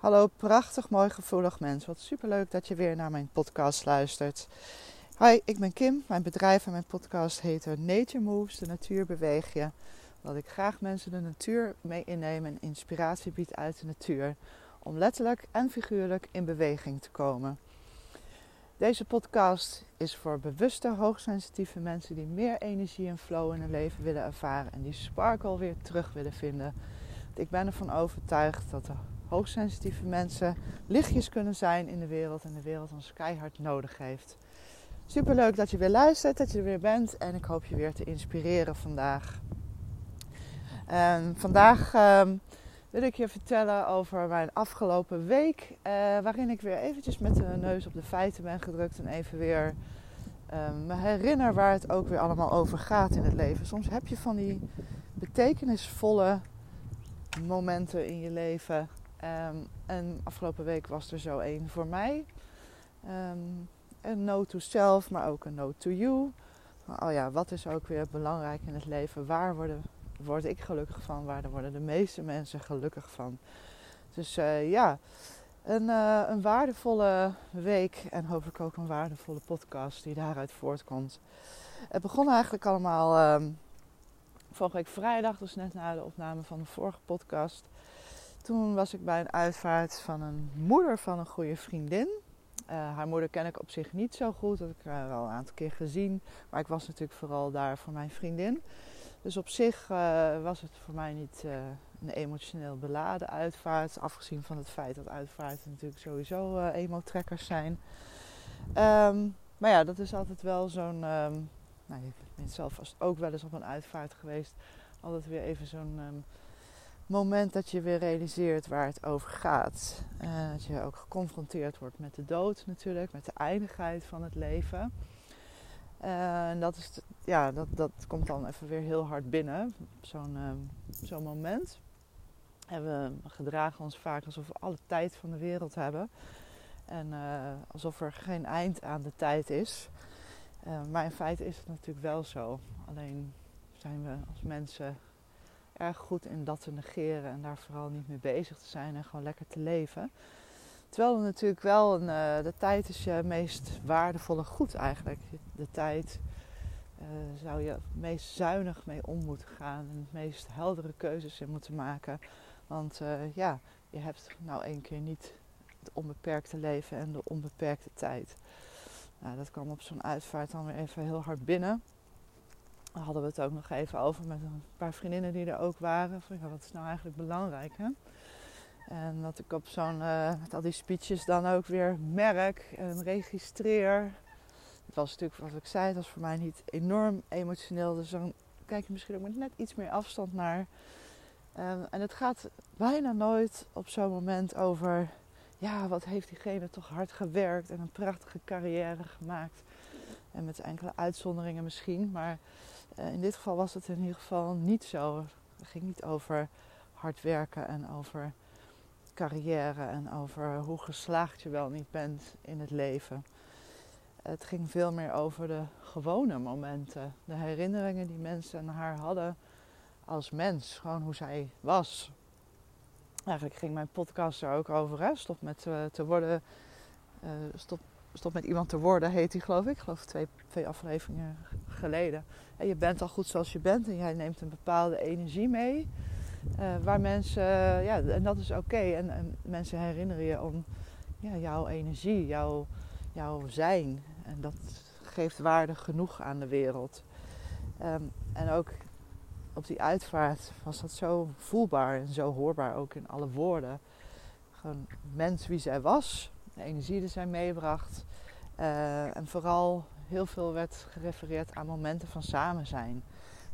Hallo, prachtig mooi gevoelig mens. Wat superleuk dat je weer naar mijn podcast luistert. Hi, ik ben Kim. Mijn bedrijf en mijn podcast heet Nature Moves, de natuur beweeg je. Dat ik graag mensen de natuur mee inneem en inspiratie bied uit de natuur. Om letterlijk en figuurlijk in beweging te komen. Deze podcast is voor bewuste, hoogsensitieve mensen die meer energie en flow in hun leven willen ervaren en die sparkle weer terug willen vinden. Ik ben ervan overtuigd dat de hoogsensitieve mensen lichtjes kunnen zijn in de wereld en de wereld ons keihard nodig heeft. Super leuk dat je weer luistert, dat je er weer bent en ik hoop je weer te inspireren vandaag. Vandaag ehm, wil ik je vertellen over mijn afgelopen week, eh, waarin ik weer eventjes met de neus op de feiten ben gedrukt en even weer ehm, me herinner waar het ook weer allemaal over gaat in het leven. Soms heb je van die betekenisvolle momenten in je leven Um, en afgelopen week was er zo één voor mij. Um, een no to self, maar ook een no to you. Oh ja, wat is ook weer belangrijk in het leven? Waar worden, word ik gelukkig van? Waar worden de meeste mensen gelukkig van? Dus uh, ja, een, uh, een, waardevolle week en hopelijk ook een waardevolle podcast die daaruit voortkomt. Het begon eigenlijk allemaal um, vorige week vrijdag, dus net na de opname van de vorige podcast. Toen was ik bij een uitvaart van een moeder van een goede vriendin. Uh, haar moeder ken ik op zich niet zo goed, dat heb ik haar wel een aantal keer gezien. Maar ik was natuurlijk vooral daar voor mijn vriendin. Dus op zich uh, was het voor mij niet een emotioneel beladen uitvaart. Afgezien van het feit dat uitvaarten natuurlijk sowieso emo-trekkers zijn. Um, maar ja, dat is altijd wel zo'n... Um, nou, zelf ook wel eens op een uitvaart geweest. Altijd weer even zo'n... Um, moment dat je weer realiseert waar het over gaat. Uh, dat je ook geconfronteerd wordt met de dood natuurlijk, met de eindigheid van het leven. Uh, en dat, is, ja, dat, dat komt dan even weer heel hard binnen, zo'n uh, zo'n moment. En we gedragen ons vaak alsof we alle tijd van de wereld hebben. En alsof er geen eind aan de tijd is. maar in feite is het natuurlijk wel zo. Alleen zijn we als mensen erg goed in dat te negeren en daar vooral niet mee bezig te zijn en gewoon lekker te leven. Terwijl er natuurlijk wel uh, de tijd is je meest waardevolle goed eigenlijk. De tijd uh, zou je meest zuinig mee om moeten gaan en het meest heldere keuzes in moeten maken. Want uh, ja, je hebt nou één keer niet het onbeperkte leven en de onbeperkte tijd. Nou, dat kwam op zo'n uitvaart dan weer even heel hard binnen hadden we het ook nog even over met een paar vriendinnen die er ook waren. Van, ja, wat is nou eigenlijk belangrijk, hè? En dat ik op zo'n, met al die speeches dan ook weer merk en registreer. Het was natuurlijk, wat ik zei, het was voor mij niet enorm emotioneel. Dus dan kijk je misschien ook met net iets meer afstand naar. Um, en het gaat bijna nooit op zo'n moment over... Ja, wat heeft diegene toch hard gewerkt en een prachtige carrière gemaakt. En met enkele uitzonderingen misschien, maar in dit geval was het in ieder geval niet zo. Het ging niet over hard werken en over carrière en over hoe geslaagd je wel niet bent in het leven. Het ging veel meer over de gewone momenten, de herinneringen die mensen aan haar hadden als mens, gewoon hoe zij was. Eigenlijk ging mijn podcast er ook over, hè? stop met uh, te worden, uh, stop Stop met iemand te worden, heet hij geloof ik. Ik geloof twee, twee afleveringen En je bent al goed zoals je bent en jij neemt een bepaalde energie mee. Uh, waar mensen, uh, ja, en dat is oké. En, en, mensen herinneren je om ja, jouw energie, jouw, jouw zijn. En dat geeft waarde genoeg aan de wereld. Um, en ook op die uitvaart was dat zo voelbaar en zo hoorbaar ook in alle woorden. Gewoon mens wie zij was, de energie die zij meebracht. Uh, en vooral heel veel werd gerefereerd aan momenten van samen zijn.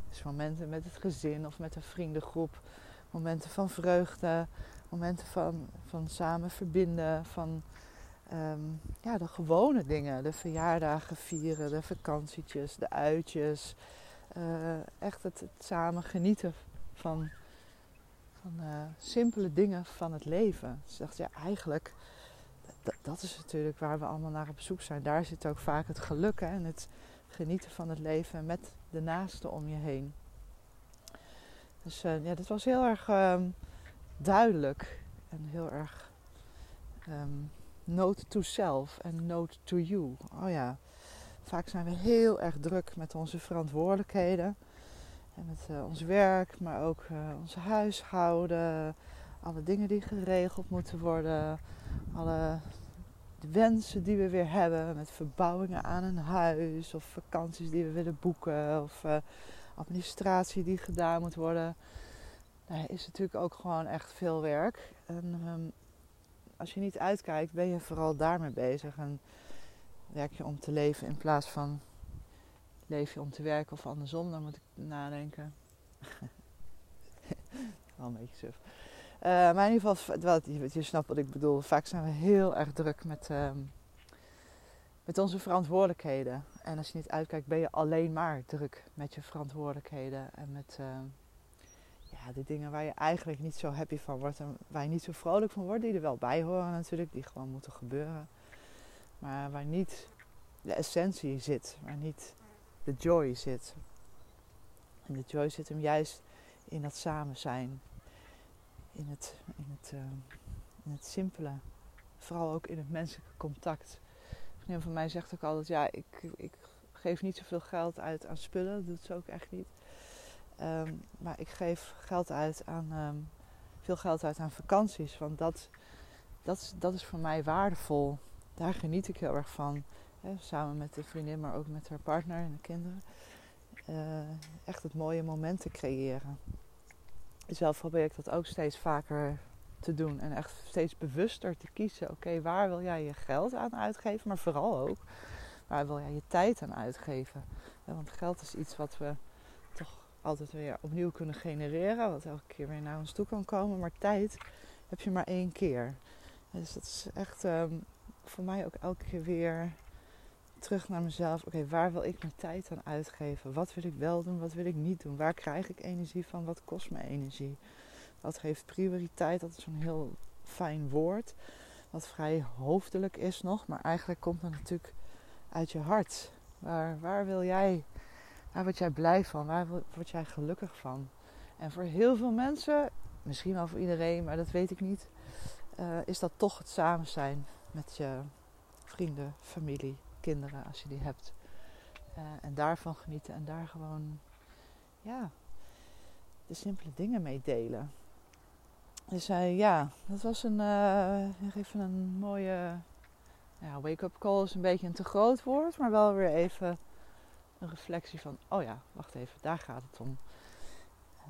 Dus momenten met het gezin of met een vriendengroep. Momenten van vreugde. Momenten van, van samen verbinden. Van um, ja, de gewone dingen. De verjaardagen vieren, de vakantietjes, de uitjes. Uh, echt het, samen genieten van, van uh, simpele dingen van het leven. Dus ik dacht, ja, eigenlijk dat is natuurlijk waar we allemaal naar op zoek zijn. Daar zit ook vaak het geluk en het genieten van het leven met de naasten om je heen. Dus uh, ja, dit was heel erg uh, duidelijk en heel erg Um, note to self en note to you. Oh ja, vaak zijn we heel erg druk met onze verantwoordelijkheden. En met uh, ons werk, maar ook uh, ons huishouden. Alle dingen die geregeld moeten worden. Alle de wensen die we weer hebben. Met verbouwingen aan een huis. Of vakanties die we willen boeken. Of uh, administratie die gedaan moet worden. Nou, is natuurlijk ook gewoon echt veel werk. En um, als je niet uitkijkt, ben je vooral daarmee bezig. En werk je om te leven in plaats van leef je om te werken of andersom. Dan moet ik nadenken. Wel een beetje suf. Uh, maar in ieder geval, je, snapt wat ik bedoel. Vaak zijn we heel erg druk met, uh, met onze verantwoordelijkheden. En als je niet uitkijkt, ben je alleen maar druk met je verantwoordelijkheden. En met... Uh, ja, de dingen waar je eigenlijk niet zo happy van wordt en waar je niet zo vrolijk van wordt, die er wel bij horen natuurlijk, die gewoon moeten gebeuren. Maar waar niet de essentie zit, waar niet de joy zit. En de joy zit hem juist in dat samen zijn, in het, in het, uh, in het simpele, vooral ook in het menselijke contact. Een vriendin van mij zegt ook altijd, ja, ik, ik geef niet zoveel geld uit aan spullen, dat doet ze ook echt niet. Um, maar ik geef geld uit aan, um, veel geld uit aan vakanties. Want dat, dat, dat is voor mij waardevol. Daar geniet ik heel erg van. Samen met de vriendin, maar ook met haar partner en de kinderen. Uh, echt het mooie momenten creëren. Zelf probeer ik dat ook steeds vaker te doen. En echt steeds bewuster te kiezen. Oké, waar wil jij je geld aan uitgeven? Maar vooral ook, waar wil jij je tijd aan uitgeven? want geld is iets wat we altijd weer opnieuw kunnen genereren. Wat elke keer weer naar ons toe kan komen. Maar tijd heb je maar één keer. Dus dat is echt um, voor mij ook elke keer weer terug naar mezelf. Oké, waar wil ik mijn tijd aan uitgeven? Wat wil ik wel doen? Wat wil ik niet doen? Waar krijg ik energie van? Wat kost me energie? Wat geeft prioriteit? Dat is een heel fijn woord. Wat vrij hoofdelijk is nog. Maar eigenlijk komt het natuurlijk uit je hart. Waar, waar wil jij Waar word jij blij van? Waar word jij gelukkig van? En voor heel veel mensen, misschien wel voor iedereen, maar dat weet ik niet, uh, is dat toch het samen zijn met je vrienden, familie, kinderen, als je die hebt. Uh, en daarvan genieten en daar gewoon, ja, de simpele dingen mee delen. Dus uh, ja, dat was een, even een mooie ja, wake-up call. Is een beetje een te groot woord, maar wel weer even een reflectie van, oh ja, wacht even, daar gaat het om.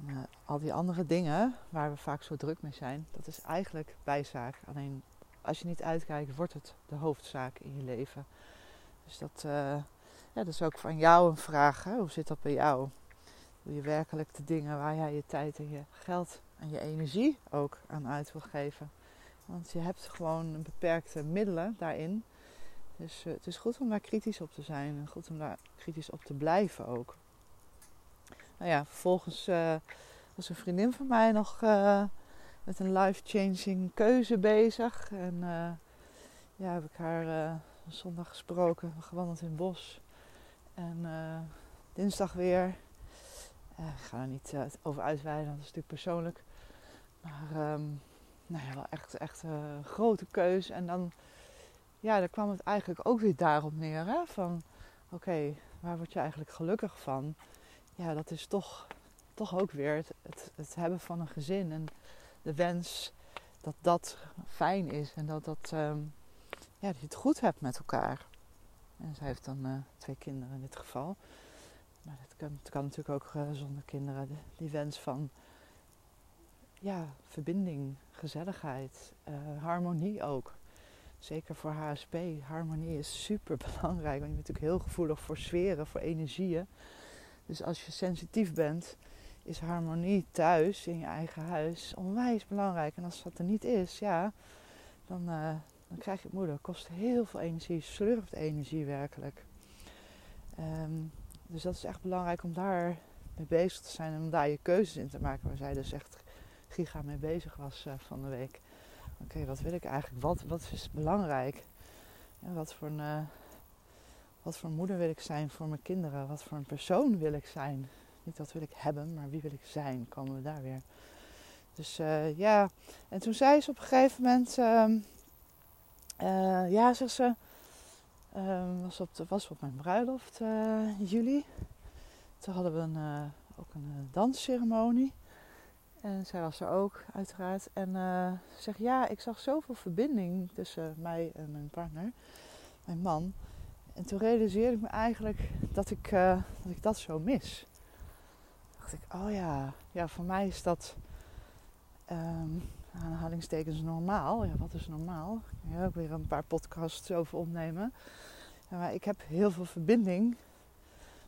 En al die andere dingen waar we vaak zo druk mee zijn, dat is eigenlijk bijzaak. Alleen als je niet uitkijkt, wordt het de hoofdzaak in je leven. Dus dat, uh, ja, dat is ook van jou een vraag. Hè? Hoe zit dat bij jou? Doe je werkelijk de dingen waar jij je tijd en je geld en je energie ook aan uit wil geven? Want je hebt gewoon beperkte middelen daarin. Dus uh, het is goed om daar kritisch op te zijn en goed om daar kritisch op te blijven ook. Nou ja, vervolgens uh, was een vriendin van mij nog met een life-changing keuze bezig. En ja, heb ik haar zondag gesproken, gewandeld in het bos. En dinsdag weer. ik ga er niet over uitweiden, dat is natuurlijk persoonlijk. Maar um, nou ja, wel echt, echt een grote keuze. En dan ja, daar kwam het eigenlijk ook weer daarop neer. Hè? Van oké, waar word je eigenlijk gelukkig van? Ja, dat is toch, toch ook weer het, het, hebben van een gezin. En de wens dat dat fijn is. En dat, dat, um, ja, dat je het goed hebt met elkaar. En zij heeft dan uh, twee kinderen in dit geval. Maar dat kan, kan natuurlijk ook uh, zonder kinderen. die wens van ja, verbinding, gezelligheid, uh, harmonie ook. Zeker voor HSP, harmonie is super belangrijk. Want je bent natuurlijk heel gevoelig voor sferen, voor energieën. Dus als je sensitief bent, is harmonie thuis, in je eigen huis, onwijs belangrijk. En als dat er niet is, ja, dan, dan krijg je. Het kost heel veel energie, slurft energie werkelijk. Um, dus dat is echt belangrijk om daar mee bezig te zijn en om daar je keuzes in te maken. Waar zij dus echt giga mee bezig was uh, van de week oké, wat wil ik eigenlijk? Wat, wat is belangrijk? Wat, voor een, uh, wat voor moeder wil ik zijn voor mijn kinderen? Wat voor een persoon wil ik zijn? Niet wat wil ik hebben, maar wie wil ik zijn? Komen we daar weer. Dus uh, ja, en toen zei ze op een gegeven moment... Uh, Uh, ja, zegt ze. Uh, was, op de, was op mijn bruiloft in juli. Toen hadden we een, ook een dansceremonie. En zij was er ook, uiteraard. En ze zegt, ja, ik zag zoveel verbinding tussen mij en mijn partner, mijn man. En toen realiseerde ik me eigenlijk dat ik, dat, ik dat zo mis. dacht ik, oh ja, ja, voor mij is dat um, aanhalingstekens normaal. Ja, wat is normaal? Ja, ook weer een paar podcasts over opnemen. Maar ik heb heel veel verbinding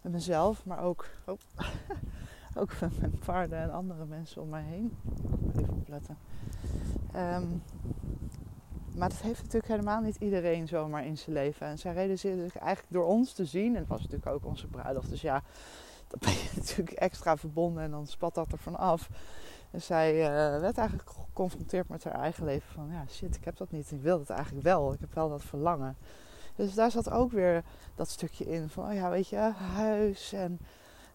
met mezelf, maar ook, oh, ook met mijn paarden en andere mensen om mij heen. Even opletten. Um, maar dat heeft natuurlijk helemaal niet iedereen zomaar in zijn leven. En zij realiseerde zich eigenlijk door ons te zien. En het was natuurlijk ook onze bruiloft. Dus ja, dan ben je natuurlijk extra verbonden en dan spat dat er van af. En zij uh, werd eigenlijk geconfronteerd met haar eigen leven. Van ja, shit, ik heb dat niet. Ik wil het eigenlijk wel. Ik heb wel dat verlangen. Dus daar zat ook weer dat stukje in. Van oh ja, weet je, huis en,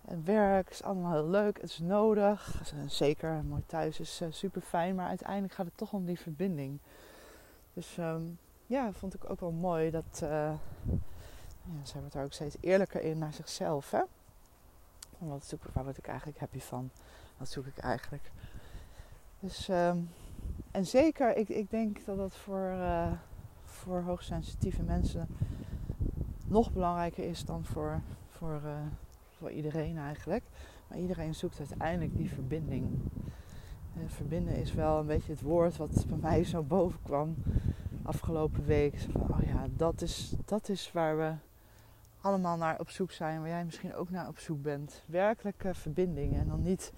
en werk is allemaal heel leuk. Het is nodig. Zeker, een mooi thuis is uh, super fijn. Maar uiteindelijk gaat het toch om die verbinding. Dus um, ja, vond ik ook wel mooi dat... Uh, ja, zij wordt daar ook steeds eerlijker in naar zichzelf. Hè? En waar word ik eigenlijk happy van? Wat zoek ik eigenlijk? Dus, um, en zeker, ik, ik denk dat dat voor, uh, voor hoogsensitieve mensen nog belangrijker is dan voor, voor, uh, voor iedereen eigenlijk. Maar iedereen zoekt uiteindelijk die verbinding. En verbinden is wel een beetje het woord wat bij mij zo boven kwam afgelopen week. Van, oh ja, dat is, dat is waar we allemaal naar op zoek zijn. Waar jij misschien ook naar op zoek bent. Werkelijke verbinding. En dan niet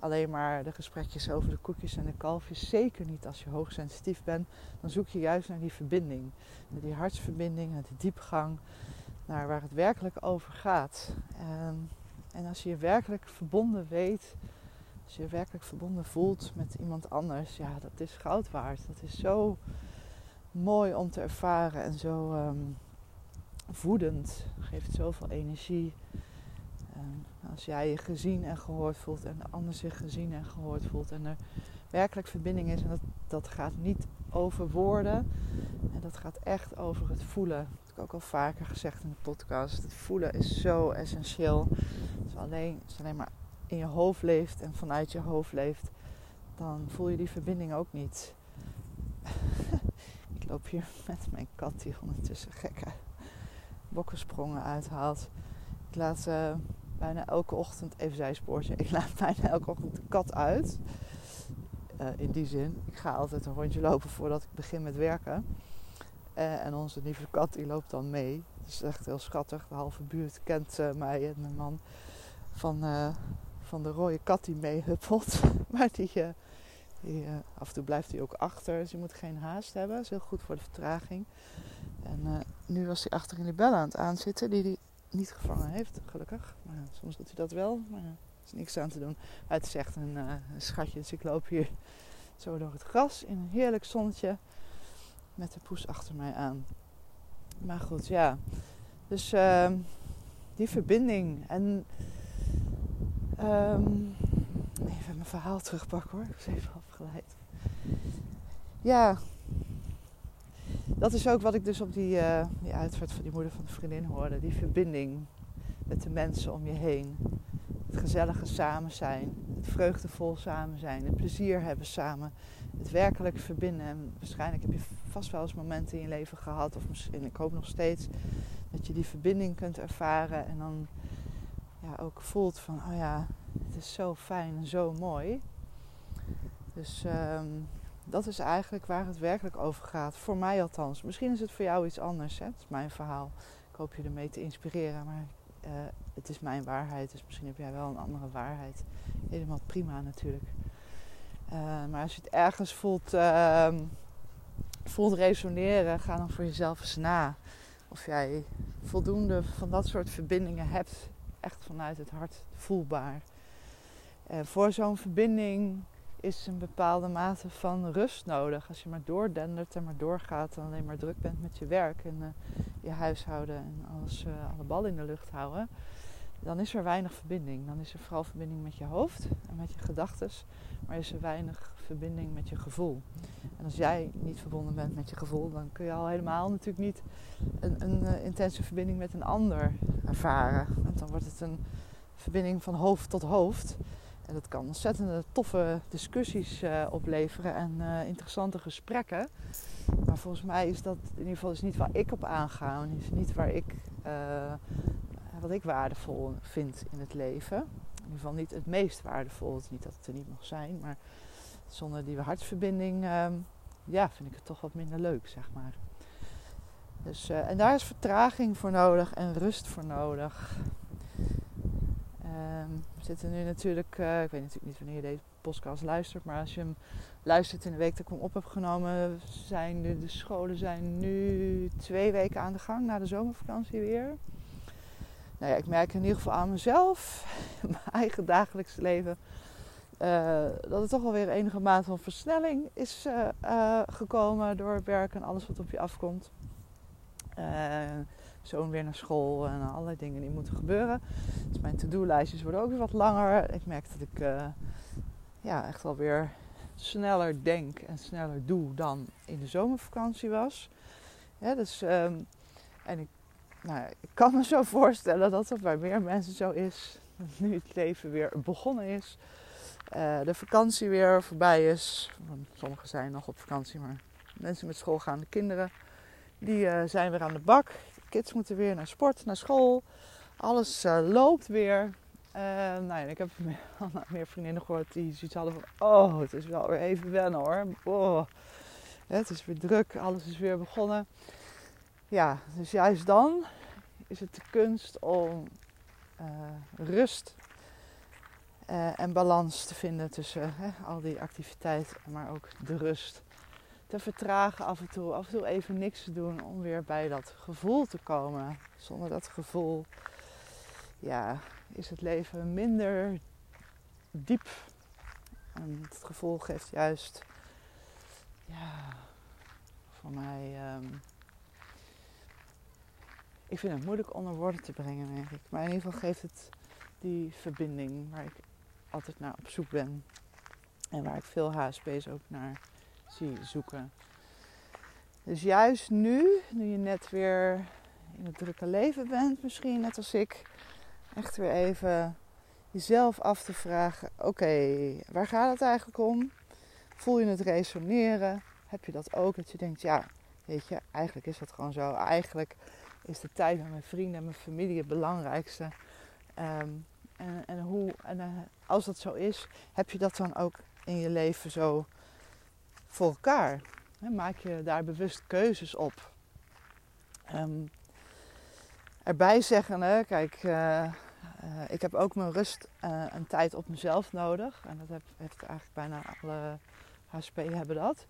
alleen maar de gesprekjes over de koekjes en de kalfjes. Zeker niet als je hoogsensitief bent. Dan zoek je juist naar die verbinding. Naar die hartsverbinding, naar die diepgang. Naar waar het werkelijk over gaat. En, en als je je werkelijk verbonden weet. Als je je werkelijk verbonden voelt met iemand anders. Ja, dat is goud waard. Dat is zo mooi om te ervaren. En zo um, voedend. Geeft zoveel energie. Als jij je gezien en gehoord voelt en de ander zich gezien en gehoord voelt en er werkelijk verbinding is. En dat, dat gaat niet over woorden. En dat gaat echt over het voelen. Dat heb ik ook al vaker gezegd in de podcast. Het voelen is zo essentieel. Als, alleen, als alleen maar in je hoofd leeft en vanuit je hoofd leeft, dan voel je die verbinding ook niet. ik loop hier met mijn kat die ondertussen gekke bokkensprongen uithaalt. Ik laat uh, bijna elke ochtend, even zijspoortje, ik laat bijna elke ochtend de kat uit. Uh, in die zin, ik ga altijd een rondje lopen voordat ik begin met werken. Uh, en onze lieve kat die loopt dan mee. Dat is echt heel schattig. De halve buurt kent uh, mij en mijn man van, van de rode kat die meehuppelt. maar die, die af en toe blijft hij ook achter. Dus je moet geen haast hebben. Dat is heel goed voor de vertraging. En nu was hij achter in de bel aan het aanzitten. Die, die niet gevangen heeft, gelukkig. Maar soms doet hij dat wel, maar er is niks aan te doen. het is echt een, schatje, dus ik loop hier zo door het gras in een heerlijk zonnetje met de poes achter mij aan. Maar goed, ja. Dus uh, die verbinding. En um, even mijn verhaal terugpakken hoor. Ik was even afgeleid. Ja, dat is ook wat ik dus op die, uh, van die moeder van de vriendin hoorde. Die verbinding met de mensen om je heen. Het gezellige samen zijn. Het vreugdevol samen zijn. Het plezier hebben samen. Het werkelijk verbinden. En waarschijnlijk heb je vast wel eens momenten in je leven gehad. Of misschien, ik hoop nog steeds. Dat je die verbinding kunt ervaren. En dan ja, ook voelt van, oh ja, het is zo fijn en zo mooi. Dus... Um, dat is eigenlijk waar het werkelijk over gaat. Voor mij althans. Misschien is het voor jou iets anders. Hè? Het is mijn verhaal. Ik hoop je ermee te inspireren. Maar uh, het is mijn waarheid. Dus misschien heb jij wel een andere waarheid. Helemaal prima natuurlijk. Uh, maar als je het ergens voelt, uh, voelt resoneren, ga dan voor jezelf eens na. Of jij voldoende van dat soort verbindingen hebt. Echt vanuit het hart voelbaar. voor zo'n verbinding is een bepaalde mate van rust nodig. Als je maar doordendert en maar doorgaat en alleen maar druk bent met je werk en uh, je huishouden en alles, uh, alle ballen in de lucht houden, dan is er weinig verbinding. Dan is er vooral verbinding met je hoofd en met je gedachten, maar is er weinig verbinding met je gevoel. En als jij niet verbonden bent met je gevoel, dan kun je al helemaal natuurlijk niet een, een uh, intense verbinding met een ander ervaren. Want dan wordt het een verbinding van hoofd tot hoofd. En dat kan ontzettende toffe discussies uh, opleveren en uh, interessante gesprekken. Maar volgens mij is dat in ieder geval is niet waar ik op aanga. En is niet waar ik, uh, wat ik waardevol vind in het leven. In ieder geval niet het meest waardevol. Het niet dat het er niet mag zijn. Maar zonder die hartsverbinding ehm, ja, vind ik het toch wat minder leuk, zeg maar. Dus, en daar is vertraging voor nodig en rust voor nodig. Ehm, we zitten nu natuurlijk, uh, ik weet natuurlijk niet wanneer je deze podcast luistert, maar als je hem luistert in de week dat ik hem op heb genomen, zijn de, de scholen zijn nu twee weken aan de gang na de zomervakantie weer. Nou ja, ik merk in ieder geval aan mezelf, mijn eigen dagelijkse leven, uh, dat er toch alweer enige mate van versnelling is uh, gekomen door het werk en alles wat op je afkomt zoon weer naar school en allerlei dingen die moeten gebeuren. Dus mijn to-do-lijstjes worden ook weer wat langer. Ik merk dat ik uh, ja, echt wel weer sneller denk en sneller doe dan in de zomervakantie was. Dus, um, en ik, nou, ik kan me zo voorstellen dat dat bij meer mensen zo is. Nu het leven weer begonnen is. Uh, de vakantie weer voorbij is. Sommigen zijn nog op vakantie, maar mensen met schoolgaande kinderen. Die uh, zijn weer aan de bak kids moeten weer naar sport, naar school. Alles uh, loopt weer. Uh, nou ja, ik heb meer, meer, vriendinnen gehoord die zoiets hadden van... Oh, het is wel weer even wennen hoor. Oh, het is weer druk, alles is weer begonnen. Ja, dus juist dan is het de kunst om rust en balans te vinden tussen al die activiteit, maar ook de rust te vertragen af en toe. Af en toe even niks te doen om weer bij dat gevoel te komen. Zonder dat gevoel ja, is het leven minder diep. En het gevoel geeft juist, ja, voor mij. Um, ik vind het moeilijk onder woorden te brengen, denk ik. Maar in ieder geval geeft het die verbinding waar ik altijd naar op zoek ben. En waar ik veel HSP's ook naar zie zoeken. Dus juist nu, nu je net weer in het drukke leven bent, misschien net als ik, echt weer even jezelf af te vragen: oké, waar gaat het eigenlijk om? Voel je het resoneren? Heb je dat ook? Dat je denkt: ja, weet je, eigenlijk is dat gewoon zo. Eigenlijk is de tijd met mijn vrienden en mijn familie het belangrijkste. Ehm, en, en, hoe, en eh, als dat zo is, heb je dat dan ook in je leven zo voor elkaar. Maak je daar bewust keuzes op. Um, erbij zeggen, hè, kijk, uh, uh, ik heb ook mijn rust uh, een tijd op mezelf nodig. En dat heb, heeft eigenlijk bijna alle HSP hebben dat.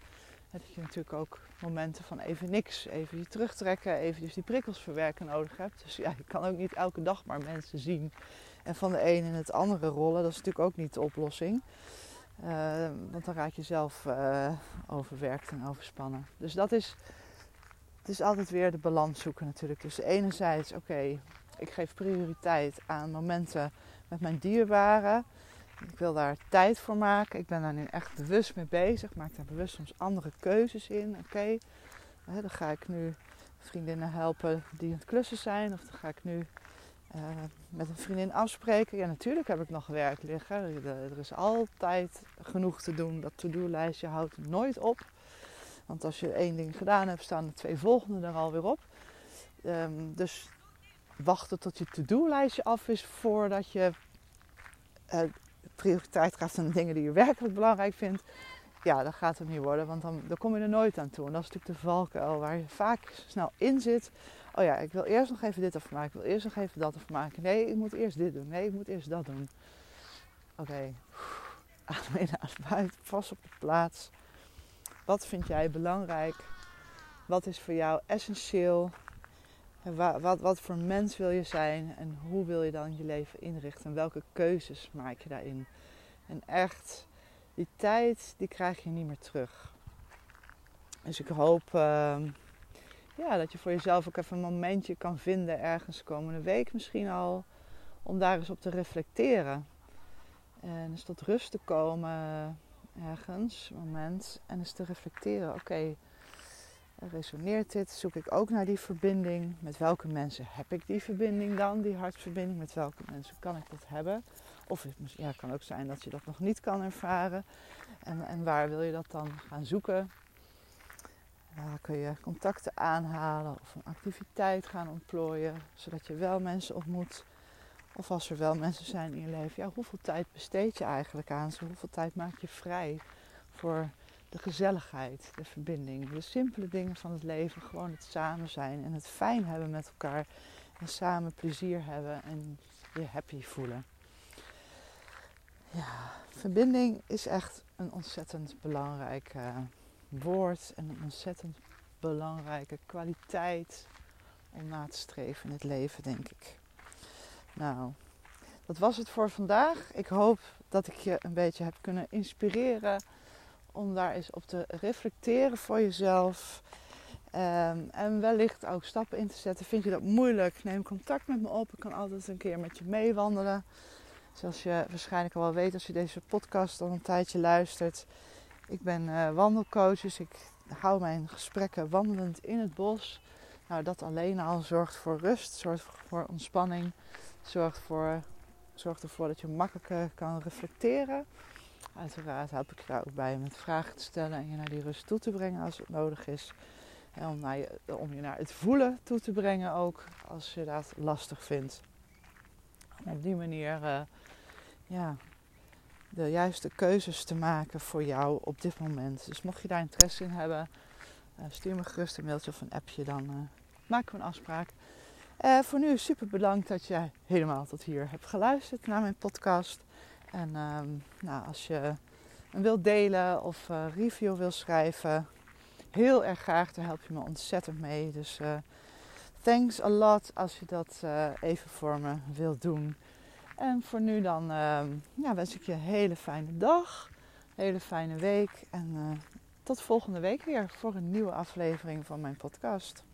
Dat je natuurlijk ook momenten van even niks, even je terugtrekken, even dus die prikkels verwerken nodig hebt. Dus ja, je kan ook niet elke dag maar mensen zien en van de een in het andere rollen. Dat is natuurlijk ook niet de oplossing. Uh, want dan raak je zelf uh, overwerkt en overspannen. Dus dat is, het is altijd weer de balans zoeken natuurlijk. Dus enerzijds, oké, ik geef prioriteit aan momenten met mijn dierbaren. Ik wil daar tijd voor maken. Ik ben daar nu echt bewust mee bezig. Maak daar bewust soms andere keuzes in. Oké, dan ga ik nu vriendinnen helpen die aan het klussen zijn. Of dan ga ik nu uh, met een vriendin afspreken. Ja, natuurlijk heb ik nog werk liggen. Er is altijd genoeg te doen. Dat to-do-lijstje houdt nooit op. Want als je één ding gedaan hebt, staan de twee volgende er alweer op. Um, dus wachten tot je to-do-lijstje af is voordat je uh, prioriteit gaat aan de dingen die je werkelijk belangrijk vindt. Ja, dat gaat het niet worden, want dan, dan kom je er nooit aan toe. En dat is natuurlijk de valkuil waar je vaak snel in zit oh ja, ik wil eerst nog even dit afmaken. Ik wil eerst nog even dat afmaken. Nee, ik moet eerst dit doen. Nee, ik moet eerst dat doen. Oké, okay. adem in, adem uit. Vast op de plaats. Wat vind jij belangrijk? Wat is voor jou essentieel? En wat, wat, wat voor mens wil je zijn? En hoe wil je dan je leven inrichten? En welke keuzes maak je daarin? En echt, die tijd, die krijg je niet meer terug. Dus ik hoop... Uh, ja, dat je voor jezelf ook even een momentje kan vinden ergens komende week misschien al. om daar eens op te reflecteren. En eens tot rust te komen ergens, moment. En eens te reflecteren. Oké, resoneert dit? Zoek ik ook naar die verbinding? Met welke mensen heb ik die verbinding dan? Die hartverbinding? Met welke mensen kan ik dat hebben? Of ja, het kan ook zijn dat je dat nog niet kan ervaren. En, en waar wil je dat dan gaan zoeken? Waar kun je contacten aanhalen of een activiteit gaan ontplooien, zodat je wel mensen ontmoet. Of als er wel mensen zijn in je leven, ja, hoeveel tijd besteed je eigenlijk aan ze? Hoeveel tijd maak je vrij voor de gezelligheid, de verbinding, de simpele dingen van het leven. Gewoon het samen zijn en het fijn hebben met elkaar. En samen plezier hebben en je happy voelen. Ja, verbinding is echt een ontzettend belangrijk uh, woord en een ontzettend belangrijke kwaliteit om na te streven in het leven, denk ik. Nou, dat was het voor vandaag. Ik hoop dat ik je een beetje heb kunnen inspireren om daar eens op te reflecteren voor jezelf. Um, en wellicht ook stappen in te zetten. Vind je dat moeilijk? Neem contact met me op. Ik kan altijd een keer met je meewandelen. Zoals je waarschijnlijk al wel weet als je deze podcast al een tijdje luistert. Ik ben uh, wandelcoach, dus ik hou mijn gesprekken wandelend in het bos. Nou, dat alleen al zorgt voor rust, zorgt voor ontspanning, zorgt, voor, zorgt ervoor dat je makkelijker kan reflecteren. Uiteraard help ik je daar ook bij met vragen te stellen en je naar die rust toe te brengen als het nodig is. En om, je, om je naar het voelen toe te brengen ook als je dat lastig vindt. Op die manier uh, ja, de juiste keuzes te maken voor jou op dit moment. Dus mocht je daar interesse in hebben, uh, stuur me gerust een mailtje of een appje, dan uh, maken we een afspraak. Uh, voor nu super bedankt dat je helemaal tot hier hebt geluisterd naar mijn podcast. En ehm, nou, als je hem wilt delen of review wil schrijven, heel erg graag. Daar help je me ontzettend mee. Dus thanks a lot als je dat even voor me wilt doen. En voor nu dan uh, ja, wens ik je een hele fijne dag, hele fijne week. En uh, tot volgende week weer voor een nieuwe aflevering van mijn podcast.